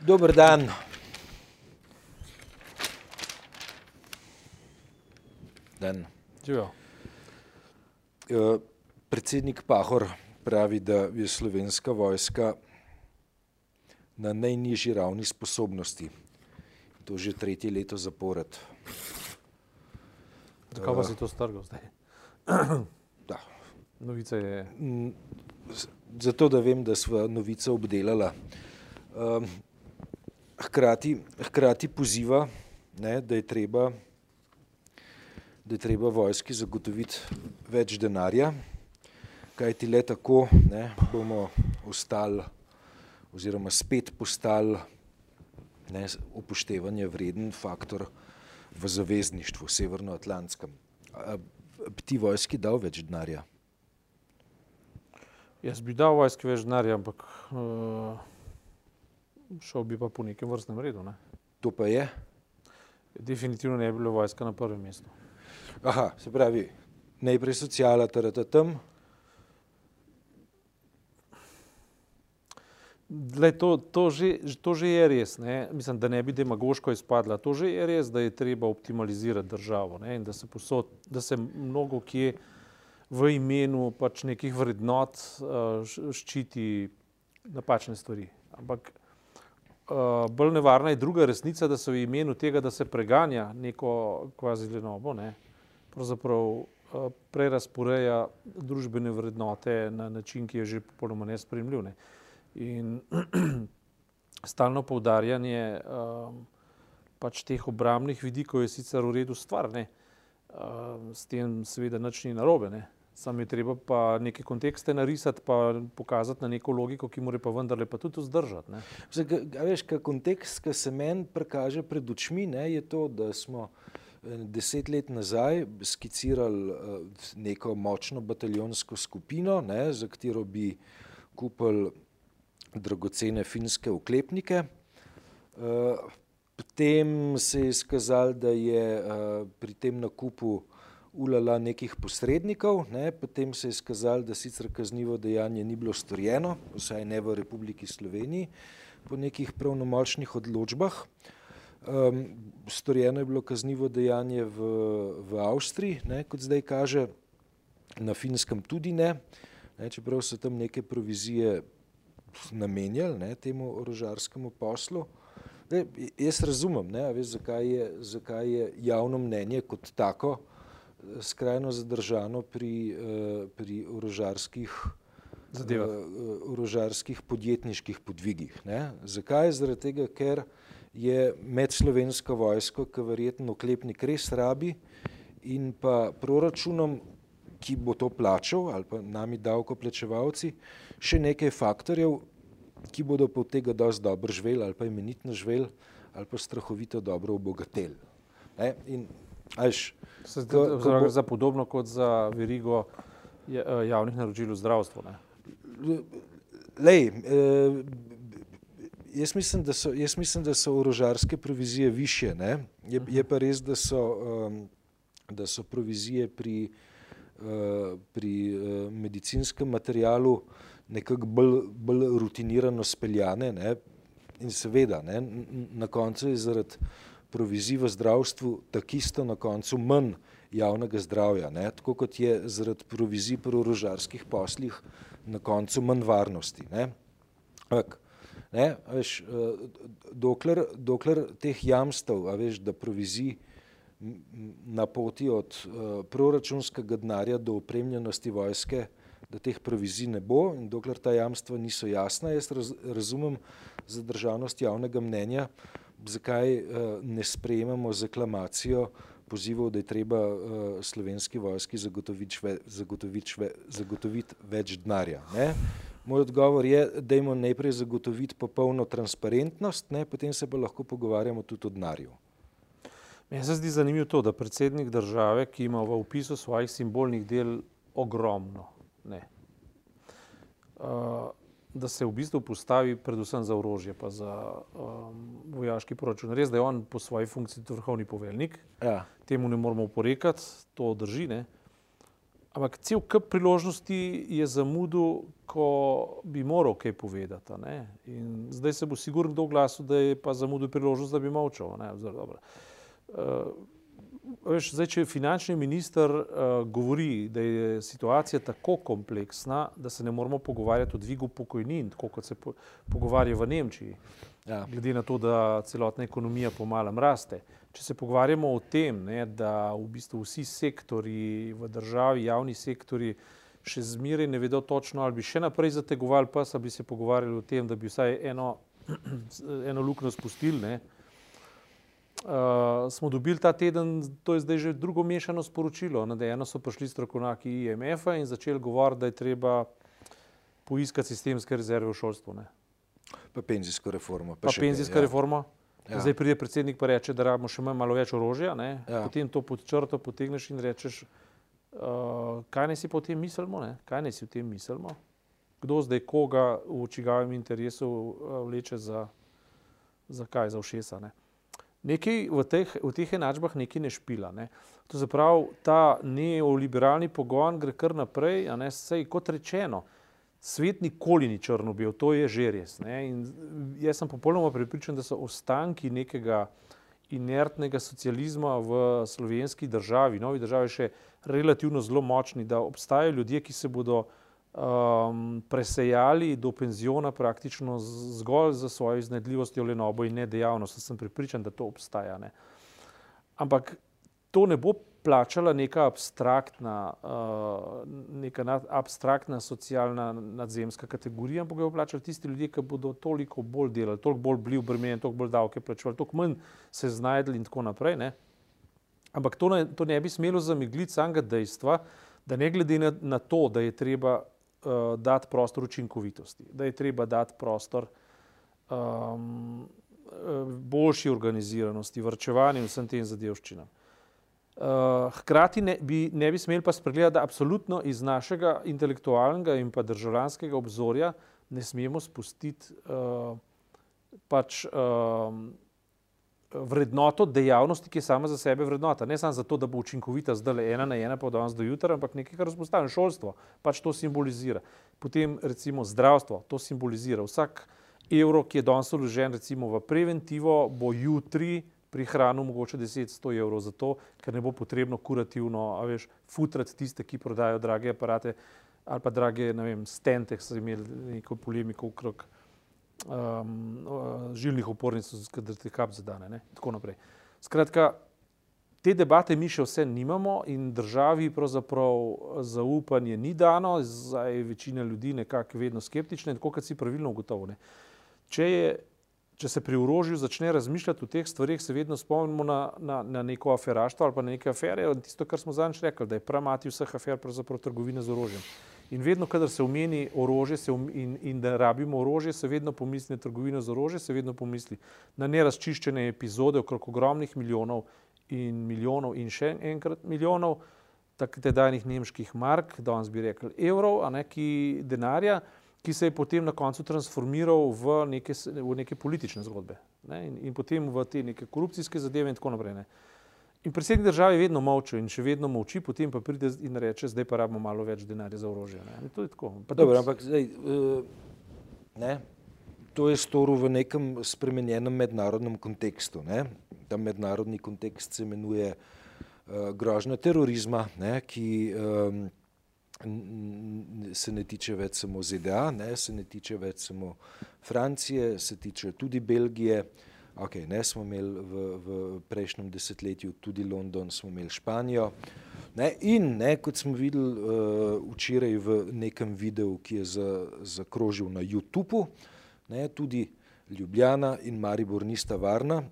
Dober dan. Dan. Živijo. Eh, Predsednik Pahor pravi, da je slovenska vojska na najnižji ravni sposobnosti. To že tretje leto zapored. Zakaj pa si to strgal zdaj? Da. Novica je. Mm, Zato, da vem, da sva novico obdelala. Um, Hkrati, hkrati poziva, ne, da, je treba, da je treba vojski zagotoviti več denarja, kajti le tako ne, bomo ostali oziroma spet postali ne, upoštevanje vreden faktor v zavezništvu, severnoatlantskem. Bi ti vojski dal več denarja? Jaz bi dal vojski več denarja, ampak uh, šel bi pa po nekem vrstnem redu. Ne? To pa je. Definitivno ne bi bila vojska na prvem mestu. Aha, se pravi, najprej sociala, tarata tam, Glej, to, to, že, to že je res, ne? mislim, da ne bi demagoško izpadla. To že je res, da je treba optimalizirati državo ne? in da se, posod, da se mnogo kje v imenu pač nekih vrednot uh, ščiti napačne stvari. Ampak uh, bolj nevarna je druga resnica, da se v imenu tega, da se preganja neko kvazi lenobo, ne? pravzaprav uh, prerasporeja družbene vrednote na način, ki je že popolnoma nespremljiv. Ne? In stalno poudarjanje um, pač teh obrambnih vidikov je sicer v redu stvar, ne? Um, s tem seveda nič ni narobe. Ne? Sam je treba pa neke kontekste narisati, pa pokazati na neko logiko, ki mora pa vendarle pa tudi vzdržati. ga- ga veš, ka kontekst, ki se meni prikaže pred očmi, ne, je to, da smo eh, deset let nazaj skicirali eh, neko močno bataljonsko skupino, ne, za katero bi kupili dragocene finske oklepnike. Eh, Potem se je izkazalo, da je pri tem nakupu ulala nekih posrednikov, ne, potem se je izkazalo, da sicer kaznivo dejanje ni bilo storjeno, vsaj ne v Republiki Sloveniji, po nekih pravnomočnih odločbah. Um, storjeno je bilo kaznivo dejanje v, v Avstriji, ne, kot zdaj kaže, na Finskem tudi ne, ne, čeprav so tam neke provizije namenjali ne, temu orožarskemu poslu. Zdaj, jaz razumem, ne, veš, zakaj, je, zakaj je javno mnenje kot tako skrajno zadržano pri, eh, pri orožarskih Zadevah. eh, orožarskih podjetniških podvigih. Ne? Zakaj? Zaradi tega, ker je med slovensko vojsko, ki verjetno oklepnik res rabi, in pa proračunom, ki bo to plačal, ali pa nami davkoplačevalci, še nekaj faktorjev, ki bodo pa od tega dosti dobro živeli, ali pa imenitno živeli, ali pa strahovito dobro obogateli. Ne? In, a veš, Se ko- ko bo- za podobno kot za verigo eh, javnih naročil v zdravstvu. Ne? Lej, eh, jaz, mislim, da so, jaz mislim, da so orožarske provizije više. Ne? Je, je pa res, da so, um, da so provizije pri, uh, pri medicinskem materialu nekako bolj, bolj rutinirano speljane. Ne? In seveda, ne, na koncu je zaradi provizij v zdravstvu takisto na koncu manj javnega zdravja, ne? tako kot je zaradi provizij pri orožarskih poslih na koncu manj varnosti. Ne? Ampak, ne, veš, eh, dokler, dokler teh jamstev, a veš, da provizij na poti od uh, proračunskega denarja do opremljenosti vojske, da teh provizij ne bo in dokler ta jamstva niso jasna, jaz raz, razumem zadržanost javnega mnenja, zakaj uh, ne sprejemamo z aklamacijo pozivov, da je treba uh, slovenski vojski zagotoviti, šve, zagotoviti, šve, zagotoviti več denarja. Ne? Moj odgovor je, da imamo najprej zagotoviti popolno transparentnost, ne? potem se pa lahko pogovarjamo tudi o denarju. Meni se zdi zanimivo to, da predsednik države, ki ima v opisu svojih simbolnih del ogromno, ne, uh, da se v bistvu postavi predvsem za orožje, pa za um, vojaški proračun. Res, da je on po svoji funkciji vrhovni poveljnik, Ja. temu ne moramo oporekati, to drži. Ne? Ampak cel kup priložnosti je zamudil, ko bi moral kaj povedati. Zdaj se bo sigurno kdo glasil, da je pa zamudil priložnost, da bi molčal. Uh, veš, zdaj, če finančni minister uh, govori, da je situacija tako kompleksna, da se ne moramo pogovarjati o dvigu pokojnin, tako kot se po, pogovarja v Nemčiji, ja. glede na to, da celotna ekonomija pomalem raste. Če se pogovarjamo o tem, ne, da v bistvu vsi sektori v državi, javni sektori, še zmeraj ne vedo točno, ali bi še naprej zategovali pas, ali bi se pogovarjali o tem, da bi vsaj eno, eno luknjo spustili. Uh, smo dobili ta teden, to je zdaj že drugo mešano sporočilo. Na eno so prišli strokovnjaki IMF-a in začeli govoriti, da je treba poiskati sistemske rezerve v šolstvu. Ne. Pa penzijsko reformo. Pa, pa penzijska ja. reforma. Ja. Zdaj pride predsednik in reče, da rabimo še malo več orožja. Ja. Potem to pod črto potegneš in rečeš, uh, kaj naj si potem mislimo, ne? kaj naj si v tem mislimo. Kdo zdaj koga v čigavem interesu uh, vleče za, za kaj, za všesa. Ne? Nekaj v teh, v teh enačbah nekaj ne špila. Ne? To zaprav ta neoliberalni pogon gre kar naprej, a ne sej kot rečeno. Svet nikoli ni črno-bel, to je že res. Jaz sem popolnoma pripričan, da so ostanki nekega inertnega socializma v slovenski državi, novi državi, še relativno zelo močni, da obstajajo ljudje, ki se bodo um, presejali do penziona praktično zgolj za svojo iznedljivostjo, lenobo in nedejavnost. Sem pripričan, da to obstaja. Ne. Ampak to ne bo plačala neka abstraktna, uh, neka nad, abstraktna socialna nadzemska kategorija, ampak jo bo plačali tisti ljudje, ki bodo toliko bolj delali, toliko bolj bili obremenjeni, toliko bolj davke plačevali, toliko manj se znajdli in tako naprej. Ne. Ampak to ne, to ne bi smelo zamegliti samega dejstva, da ne glede na, na to, da je treba uh, dati prostor učinkovitosti, da je treba dati prostor um, boljši organiziranosti, vrčevanju in vsem tem zadevščinam. Uh, hkrati ne bi, ne bi smeli pa spregledati, da absolutno iz našega intelektualnega in pa državljanskega obzorja ne smemo spustiti uh, pač uh, vrednoto dejavnosti, ki je sama za sebe vrednota. Ne samo zato, da bo učinkovita zdaj le ena na ena, pa danes do jutra, ampak nekaj, kar vzpostavlja šolstvo, pač to simbolizira. Potem recimo zdravstvo, to simbolizira. Vsak evro, ki je danes vložen recimo v preventivo, bo jutri prihranil mogoče 10-100 evrov za to, ker ne bo potrebno kurativno, a veš, futrati tiste, ki prodajo drage aparate ali pa drage, ne vem, stente, ki so imeli neko polemiko okrog um, žilnih opornic, da te kap zadane, ne, tako naprej. Skratka, te debate mi še vse nimamo in državi pravzaprav zaupanje ni dano, zdaj je večina ljudi nekako vedno skeptična in tako, kot si pravilno ugotovljene. Če, če se pri orožju začne razmišljati o teh stvarih, se vedno spomnimo na, na, na neko aferaštvo ali pa na neke afere, tisto, kar smo zadnjič rekli, da je pramati vseh afer pravzaprav trgovine z orožjem. In vedno, kadar se omeni orožje se um, in, in da rabimo orožje, se vedno pomisli na trgovino z orožjem, se vedno pomisli na nerazčiščene epizode okrog ogromnih milijonov in milijonov in še enkrat milijonov tedajnih nemških mark, danes bi rekli evrov, a neki denarja, ki se je potem na koncu transformiral v neke, v neke politične zgodbe ne? in, in potem v te neke korupcijske zadeve in tako naprej. Ne? In predsednik države je vedno molčal in še vedno molči, potem pa pride in reče, zdaj pa rabimo malo več denarja za orožje. To je tako. Dobro, ampak zdaj, uh, ne, to je storil v nekem spremenjenem mednarodnem kontekstu. Ne? Ta mednarodni kontekst se imenuje uh, grožnja terorizma, ne, ki um, se ne tiče več samo ZDA, ne, se ne tiče več samo Francije, se tiče tudi Belgije. Okay, ne, smo imeli v, v prejšnjem desetletju tudi London, smo imeli Španijo. Ne, in ne, kot smo videli uh, včeraj v nekem videu, ki je zakrožil za na YouTubu, ne, tudi Ljubljana in Maribor nista varna,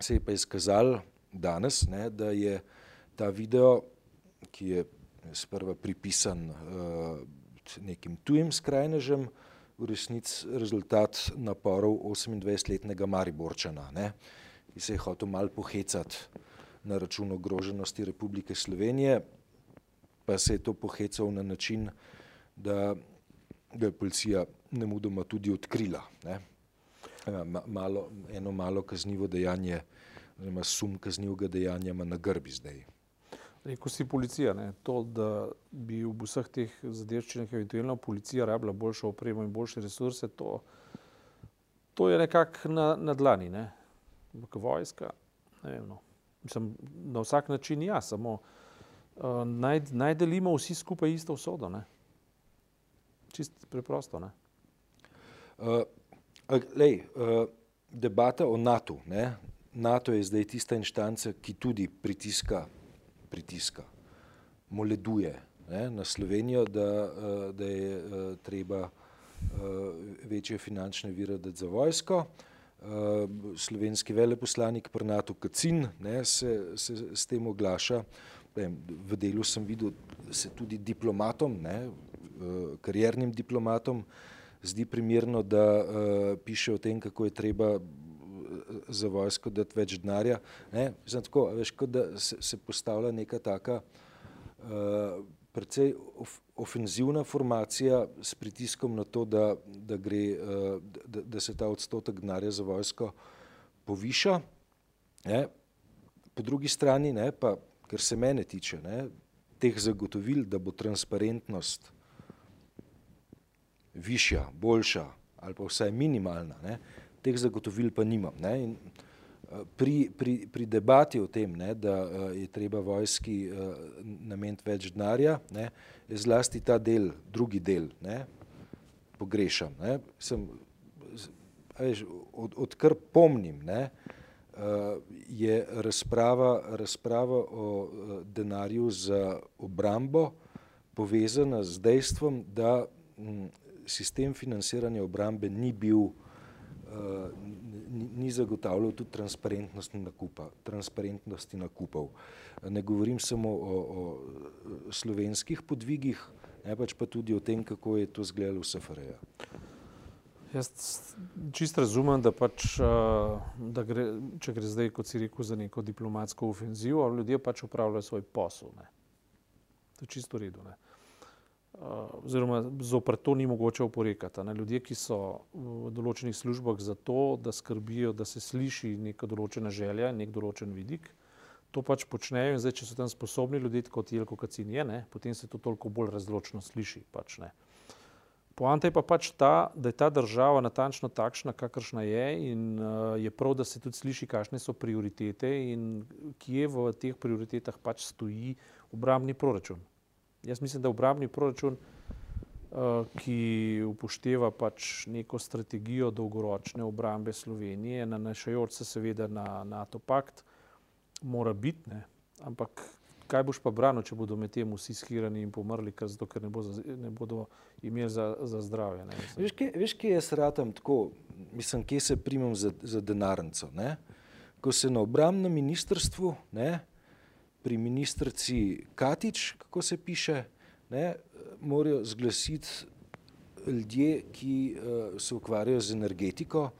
se je pa izkazalo danes, ne, da je ta video, ki je sprva pripisan uh, nekim tujim skrajnežem, uh, v resnici rezultat naporov 28-letnega Mariborčana, ne, ki se je hotel mal pohecati na račun ogroženosti Republike Slovenije, pa se je to pohecal na način, da ga je policija nemudoma tudi odkrila. Ne. Malo, eno malo kaznivo dejanje, oziroma sum kaznivega dejanja ima na grbi zdaj. Rekel si policija, ne? to, da bi v vseh teh zadevščinah eventualno policija rabila boljšo opremo in boljše resurse, to, to je nekako na, na dlani. Ne? Vojska, ne vem, no. Mislim, na vsak način ja, samo uh, naj, naj delimo vsi skupaj isto vsodo. Ne? Čist preprosto. Ne? Uh, lej, uh, debata o NATO. Ne? NATO je zdaj tista inštanca, ki tudi pritiska, pritiska moleduje ne? na Slovenijo, da, uh, da je uh, treba uh, večje finančne vire dati za vojsko. Slovenski veleposlanik pri NATO Kacin ne, se, se s tem oglaša. V delu sem videl se tudi diplomatom, ne, kariernim diplomatom, zdi primerno, da uh, piše o tem, kako je treba za vojsko dati več denarja. Znam tako, veš, kot da se, se postavlja neka taka uh, precej of, ofenzivna formacija s pritiskom na to, da, da, gre, uh, da, da se ta odstotek denarja za vojsko poviša. Ne? Po drugi strani, ne, pa, kar se mene tiče, ne, teh zagotovil, da bo transparentnost višja, boljša ali pa vsaj minimalna, ne, teh zagotovil pa nimam. Ne, in, eh, pri, pri, pri debati o tem, ne, da eh, je treba vojski eh, nameniti več denarja, ne, zlasti ta del, drugi del, ne, pogrešam. Ne, sem, veš, od, odkar pomnim, ne, je razprava, razprava o denarju za obrambo povezana z dejstvom, da mm, sistem financiranja obrambe ni bil, ni, zagotavljal tudi transparentnosti, nakupa, transparentnosti nakupov. Ne govorim samo o, o slovenskih podvigih, ne pač pa tudi o tem, kako je to zgledalo v SFRJ. Jaz čist razumem, da, pač, da gre, če gre zdaj, kot si rekel, za neko diplomatsko ofenzivo, ljudje pač upravljajo svoj posel. Ne. To je čisto redo. Ne. Eh, oziroma zopr to ni mogoče oporekati. Ne. Ljudje, ki so v določenih službah za to, da skrbijo, da se sliši neka določena želja, nek določen vidik, to pač počnejo in zdaj, če so tam sposobni ljudje, kot Jelko Kacin je, ne, potem se to toliko bolj razločno sliši. Pač, ne. Poanta je pa pač ta, da je ta država natančno takšna, kakršna je in uh, je prav, da se tudi sliši, kakšne so prioritete in kje v teh prioritetah pač stoji obrambni proračun. Jaz mislim, da obrambni proračun, uh, ki upošteva pač neko strategijo dolgoročne obrambe Slovenije, nanašajoč se seveda na NATO pakt, mora biti. Ne? Ampak kaj boš pa branil, če bodo med tem vsi skirani in pomrli, ker, zato, ker ne, bo za, ne bodo imeli za, za zdravje? Ne? Veš, kje, veš, kje jaz ratam tako, mislim, kje se primem za, za denarnico. Ne? Ko se na obrambnem ministrstvu, ne, pri ministrici Katič, kako se piše, ne, morajo zglasiti ljudje, ki uh, se ukvarjajo z energetiko,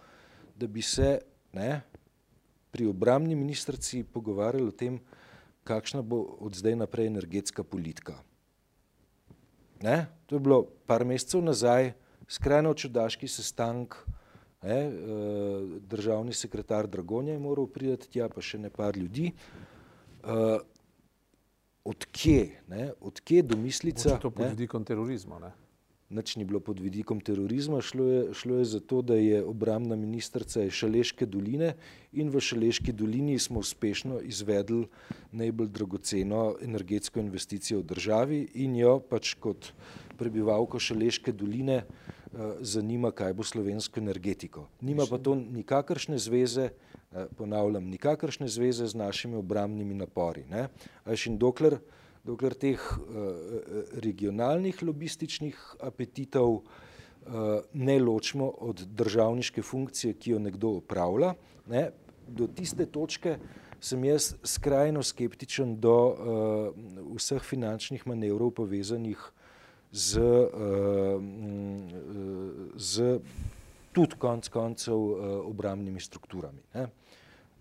da bi se ne, pri obramni ministrici pogovarjali o tem, kakšna bo od zdaj naprej energetska politika. Ne, to je bilo par mesecev nazaj, skrajno čudaški sestank, ne, uh, državni sekretar Dragonja je moral priti tja, pa še ne par ljudi. Uh, odkje, ne, odkje domislica. To pod vidikom terorizma. Ne? Nič ni bilo pod vidikom terorizma, šlo je, šlo je za to, da je obramna ministrica iz Šaleške doline in v Šaleški dolini smo uspešno izvedli najbolj dragoceno energetsko investicijo v državi in jo pač kot prebivalko Šaleške doline uh, zanima, kaj bo slovensko energetiko. Nima pa to nikakršne zveze Eh, ponavljam, nikakršne zveze z našimi obramnimi napori. Ne? In dokler, dokler teh uh, regionalnih lobističnih apetitov ne ločimo od državniške funkcije, ki jo nekdo upravlja, ne? do tiste točke sem jaz skrajno skeptičen do uh, vseh finančnih manevrov povezanih z, uh, z tudi konc koncev uh, obramnimi strukturami. Ne?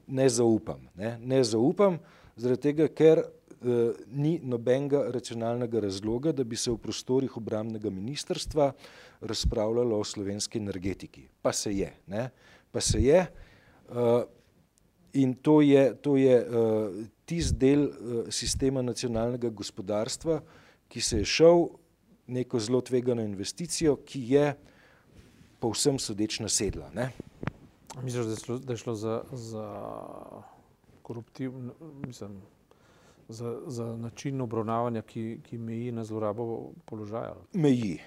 ne zaupam. Ne, ne zaupam, zaradi tega, ker uh, ni nobenega racionalnega razloga, da bi se v prostorih obramnega ministrstva razpravljalo o slovenski energetiki. Pa se je. Ne, pa se je. In to je, to je tisti del sistema nacionalnega gospodarstva, ki se je šel neko zelo tvegano investicijo, ki je povsem sodeč nasedla. Ne? Misliš, da je šlo, da je šlo za, za koruptivno, mislim, za, za način obravnavanja, ki, ki meji na zlorabo položaja? Meji.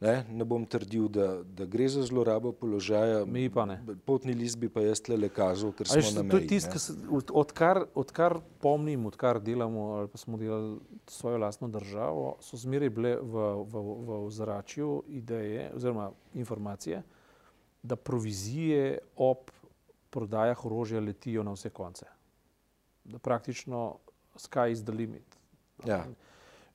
Ne, ne bom trdil, da, da gre za zlorabo položaja. Mi pa ne. Potni list bi pa jaz le kazal, ker smo na meji. To je tisto, odkar, odkar pomnim, odkar delamo ali pa smo delali svojo lastno državo, so zmeraj bile v, v, v ozračju ideje oziroma informacije, da provizije ob prodajah orožja letijo na vse konce. Da praktično sky is the limit. Ja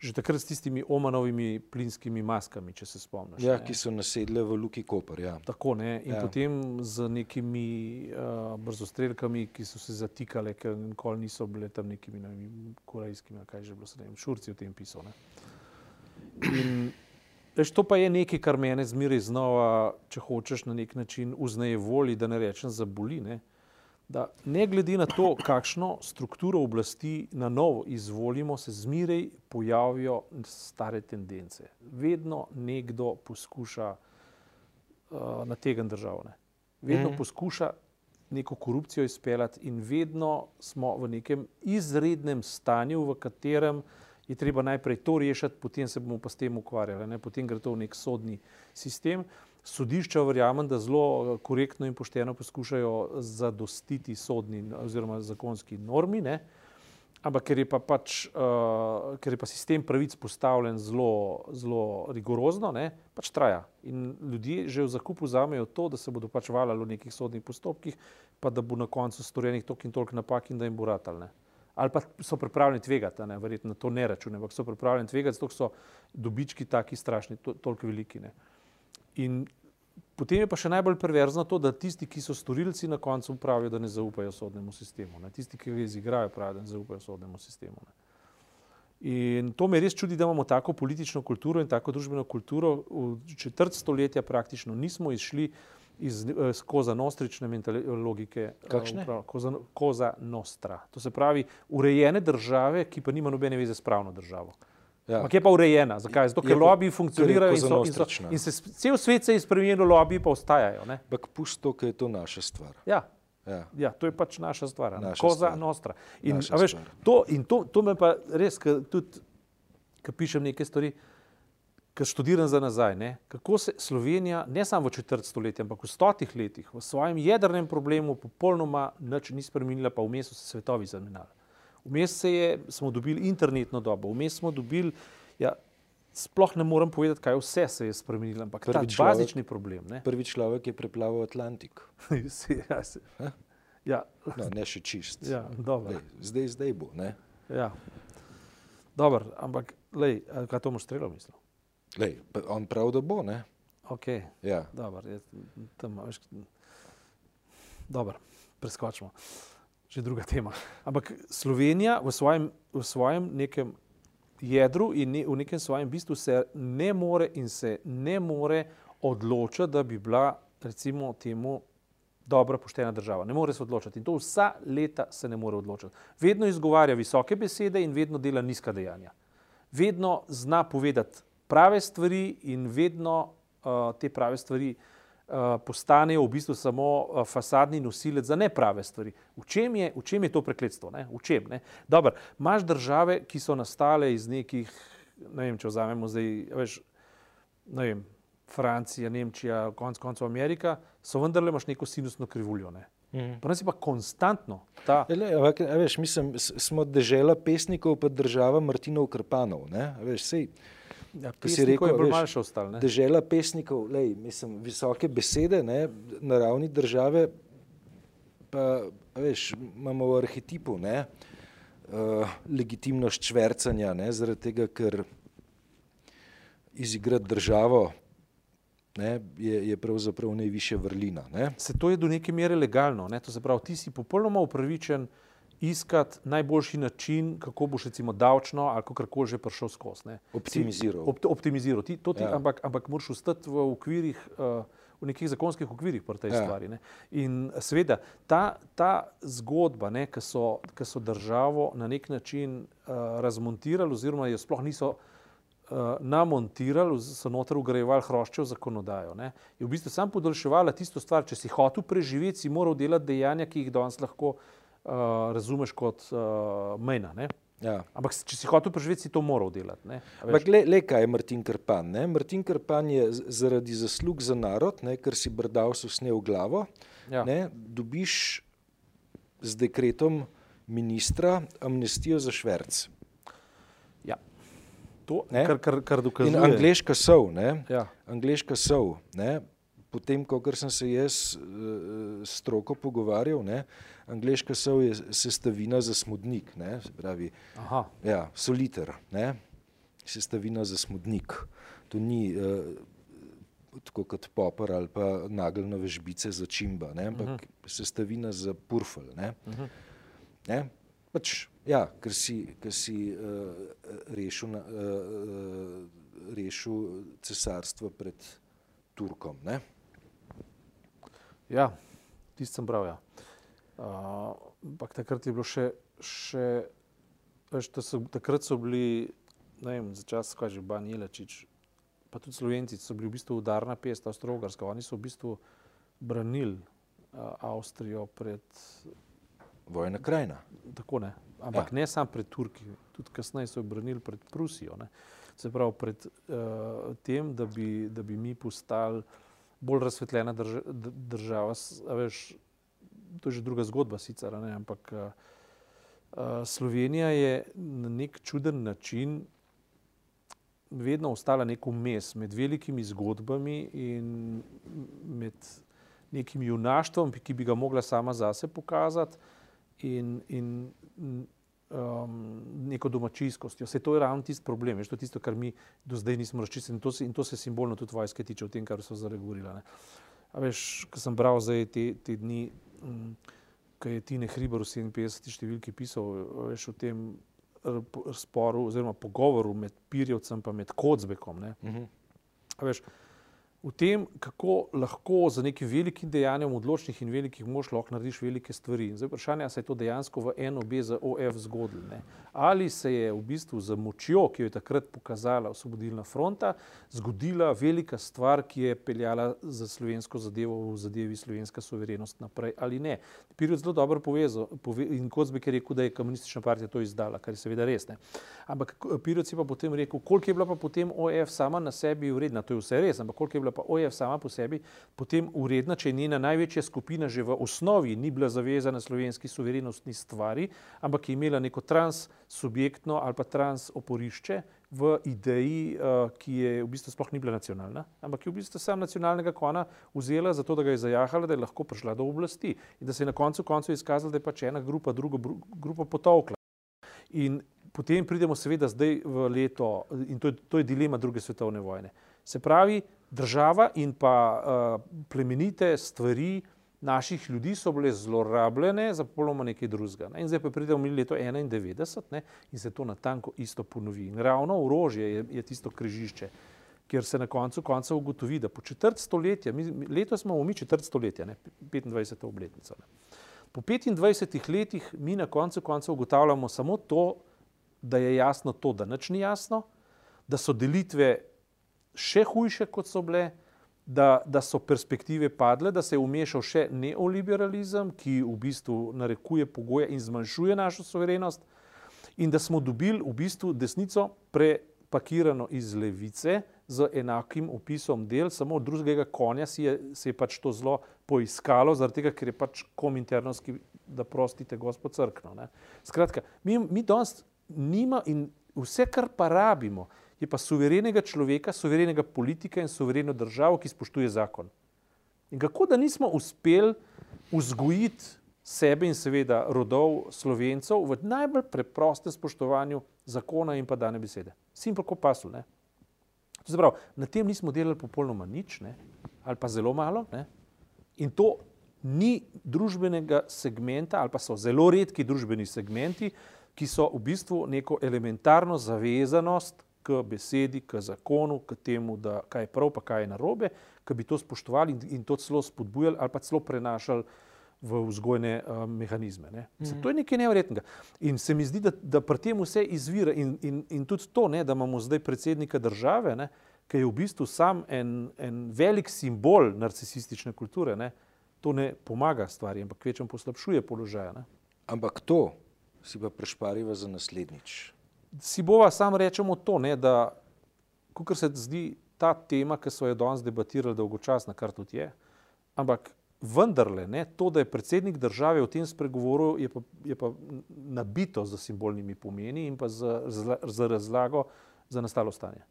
že takrat s tistimi omanovimi plinskimi maskami, če se spomniš. Ja, ki so nasedle v Luki Koper. Ja. Tako ne. In ja. potem z nekimi uh, brzostrelkami, ki so se zatikale, ker nikoli niso bile tam nekimi ne vem, korejskimi, kaj že bilo, se ne vem, šurci v tem pisal. Ne. In veš, to pa je nekaj, kar mene zmeraj znova, če hočeš na nek način, uznaje volji, da ne rečem za boli. Ne da ne glede na to, kakšno strukturo oblasti na novo izvolimo, se zmeraj pojavijo stare tendence. Vedno nekdo poskuša uh, na tega državne. Vedno mm. poskuša neko korupcijo izpeljati in vedno smo v nekem izrednem stanju, v katerem je treba najprej to rešiti, potem se bomo pa s tem ukvarjali. Ne? Potem gre to v nek sodni sistem sodišča, verjamem, da zelo eh, korektno in pošteno poskušajo zadostiti sodni oziroma zakonski normi, ne? ampak ker je pa, pač, uh, ker je pa sistem pravic postavljen zelo, zelo rigorozno, ne? pač traja. In ljudje že v zakupu zamejo to, da se bodo pač valjali v nekih sodnih postopkih, pa da bo na koncu storjenih toliko in toliko napak in da jim bo ratal. Ali pa so pripravljeni tvegati, ne? verjetno to ne račune, ampak so pripravljeni tvegati, zato so dobički taki strašni, to, toliko veliki. Ne? In potem je pa še najbolj perverzno to, da tisti, ki so storilci, na koncu pravijo, da ne zaupajo sodnemu sistemu. Ne. Tisti, ki ga izigrajo, pravijo, da ne zaupajo sodnemu sistemu. Ne. In to me res čudi, da imamo tako politično kulturo in tako družbeno kulturo. V četrt stoletja praktično nismo izšli iz eh, koza nostrične logike. Eh, Kakšne? Koza, koza nostra. To se pravi urejene države, ki pa nima nobene veze s pravno državo. Ja. Ampak je pa urejena. Zakaj? Zato, ker lobiji funkcionirajo in, so, in, so, in se cel svet se je spremenil, lobiji pa ostajajo. Ampak pusto, ker je to naša stvar. Ja. Ja. ja, to je pač naša stvar, naša koza stvar. nostra. In, veš, to, in to, to me pa res, ker tudi, ko pišem neke stvari, ker študiram za nazaj, ne, kako se Slovenija, ne samo v četrt stoletja, ampak v stotih letih, v svojem jedrnem problemu popolnoma nič ni spremenila, pa vmes so se svetovi zamenjali. Vmes je, smo dobili internetno dobo, vmes smo dobili, ja, sploh ne morem povedati, kaj vse se je spremenilo, ampak prvi človek, bazični problem. Ne? Prvi človek je preplaval Atlantik. ja, se, ja. No, ne še čist. Ja, lej, zdaj, zdaj bo. Ja. Dobar, ampak lej, kaj to moš streljal, mislim? Lej, on prav, da bo. Ne? Ok. Ja. Dobar, je, tam, veš, dobar, preskočimo. Že druga tema. Ampak Slovenija v svojem, v svojem nekem jedru in ne, v nekem svojem bistvu se ne more in se ne more odločiti, da bi bila recimo temu dobra, poštena država. Ne more se odločiti. In to vsa leta se ne more odločiti. Vedno izgovarja visoke besede in vedno dela nizka dejanja. Vedno zna povedati prave stvari in vedno uh, te prave stvari uh, postanejo v bistvu samo eh, fasadni nosilec za neprave stvari. V čem je, v čem je to prekletstvo? Ne? V čem? Ne? Dobar, imaš države, ki so nastale iz nekih, ne vem, če vzamemo zdaj, veš, ne vem, Francija, Nemčija, konc koncev Amerika, so vendarle imaš neko sinusno krivuljo. Ne? Mm. Pa nas je pa konstantno. Ta... Le, ampak, veš, mislim, smo država pesnikov, pa država Martinov Krpanov. Veš, sej, Ja, si rekel, je malo še ostalo. Dežela pesnikov, lej, mislim, visoke besede ne, na ravni države, pa veš, imamo v arhetipu ne, uh, legitimnost čvrcanja, zaradi tega, ker izigrati državo ne, je, je pravzaprav najvišja vrlina. Ne. Se to je do neke mere legalno, ne? to se pravi, ti si popolnoma upravičen iskati najboljši način, kako boš recimo davčno ali kako koli že prišel skozi. Optimiziral. Op, optimiziral. Ti, ti, ja. ampak, ampak moraš ostati v okvirih, uh, v nekih zakonskih okvirih pri tej ja. stvari. Ne. In seveda ta, ta zgodba, ki so, so državo na nek način uh, razmontirali, oziroma jo sploh niso uh, namontirali, so noter ugrajevali hrošče v zakonodajo, ne, je v bistvu sam podaljševala tisto stvar, če si hotel preživeti, si moral delati dejanja, ki jih danes lahko uh, razumeš kot uh, mejna. Ja. Ampak, če si hotel preživeti, si to moral delati. Le, le kaj je Martin Krpan? Ne? Martin Krpan je zaradi zaslug za narod, ne? ker si brdal so sne v glavo, ja. ne? dobiš z dekretom ministra amnestijo za šverc. Ja. To, kar, kar, kar dokazuje. In angliška sov, ja. angliška sov, potem, ko sem se jaz uh, stroko pogovarjal, ne, angliška sov je sestavina za smodnik, ne, pravi, ja, soliter, ne, sestavina za smodnik. To ni uh, tako kot popar ali pa nageljnove žbice za čimba, ne, ampak uh mhm. -huh. sestavina za purfel. Ne, uh mhm. -huh. ne, pač, ja, ker si, ker si uh, rešil, uh, uh, rešil cesarstvo pred Turkom. Ne. Ja, tisti sem bral. Ja. Ampak uh, takrat je bilo še, še veš, so, takrat so bili, ne vem, za čas, kaj že Banjelečič, pa tudi Slovenci so bili v bistvu udarna pesta, Avstro-Ugarska. Oni so v bistvu branili uh, Avstrijo pred. Vojna krajina. Tako ne. Ampak ja. ne samo pred Turki, tudi kasneje so jo branili pred Prusijo. Ne. Se pravi, pred uh, tem, da bi, da bi mi postali bolj razsvetljena drž država. Veš, to je že druga zgodba, sicer, ne, ampak uh, Slovenija je na nek čuden način vedno ostala nek umes med velikimi zgodbami in med nekim junaštvom, ki bi ga mogla sama zase pokazati. In, in um, neko domačijskostjo. Vse to je ravno tisti problem, veš, to je tisto, kar mi do zdaj nismo razčistili in to se, in to se simbolno tudi vojske tiče v tem, kar so zaregulirane. A veš, ko sem bral zdaj te, te dni, um, ko je Tine Hriber v 57. številki pisal veš, o tem sporu oziroma pogovoru med Pirjevcem in med Kocbekom. Uh mhm. -huh v tem, kako lahko za nekim velikim dejanjem odločnih in velikih mož lahko narediš velike stvari. Zdaj vprašanje, se je to dejansko v NOB za OF zgodilo. Ali se je v bistvu z močjo, ki jo je takrat pokazala osvobodilna fronta, zgodila velika stvar, ki je peljala za slovensko zadevo v zadevi slovenska soverenost naprej ali ne. Pirjot zelo dobro povezal pove, in Kozbek je rekel, da je komunistična partija to izdala, kar je seveda res. Ne. Ampak Pirjot si pa potem rekel, koliko je bila pa potem OF sama na sebi vredna, to je vse res, ampak koliko je bila pa OEF sama po sebi potem uredna, če je njena največja skupina že v osnovi ni bila zavezana slovenski suverenostni stvari, ampak je imela neko transsubjektno ali pa transoporišče v ideji, uh, ki je v bistvu sploh ni bila nacionalna, ampak je v bistvu sam nacionalnega kona vzela zato, da ga je zajahala, da je lahko prišla do oblasti in da se je na koncu koncu izkazala, da je pač ena grupa drugo grupo potovkla. In potem pridemo seveda zdaj v leto, in to je, to je dilema druge svetovne vojne. Se pravi, država in pa uh, plemenite stvari naših ljudi so bile zlorabljene za popolnoma nekaj drugega. Ne? In zdaj pa pridemo mi leto 91 ne? in se to na tanko isto ponovi. In ravno orožje je, je tisto križišče, kjer se na koncu konca ugotovi, da po četrt stoletja, mi, letos imamo mi četrt stoletja, ne? 25. obletnico. Ne? Po 25 letih mi na koncu konca ugotavljamo samo to, da je jasno to, da nič ni jasno, da so delitve še hujše, kot so bile, da, da so perspektive padle, da se je umešal še neoliberalizem, ki v bistvu narekuje pogoje in zmanjšuje našo soverenost, in da smo dobili v bistvu desnico prepakirano iz levice z enakim opisom del, samo od drugega konja si je, se je pač to zelo poiskalo, zaradi tega, ker je pač kominternovski, da prostite, gospod Crkno. Ne. Skratka, mi, mi danes nima in vse, kar pa rabimo, je pa suverenega človeka, suverenega politika in suvereno državo, ki spoštuje zakon. In kako da nismo uspeli vzgojiti sebe in seveda rodov slovencev v najbolj preprostem spoštovanju zakona in pa dane besede. Simpel kot pasul. Ne? Zaprav, na tem nismo delali popolnoma nič, ne? ali pa zelo malo. Ne? In to ni družbenega segmenta, ali pa so zelo redki družbeni segmenti, ki so v bistvu neko elementarno zavezanost k besedi, k zakonu, k temu, da kaj je prav, pa kaj je narobe, ki bi to spoštovali in, in to celo spodbujali ali pa celo prenašali v vzgojne uh, mehanizme. Ne. Mm. To je nekaj nevrednega. In se mi zdi, da, da pri tem vse izvira in, in, in tudi to, ne, da imamo zdaj predsednika države, ne, ki je v bistvu sam en, en velik simbol narcisistične kulture, ne, to ne pomaga stvari, ampak večem poslabšuje položaj. Ne. Ampak to si pa prešpariva za naslednjič. Si bova sam rečemo to, ne, da kar se zdi ta tema, ki so jo danes debatirali dolgočasna, kar tudi je, ampak vendarle, ne, to, da je predsednik države v tem spregovoru, je pa, je pa nabito z simbolnimi pomeni in pa z, z, z razlago za nastalo stanje.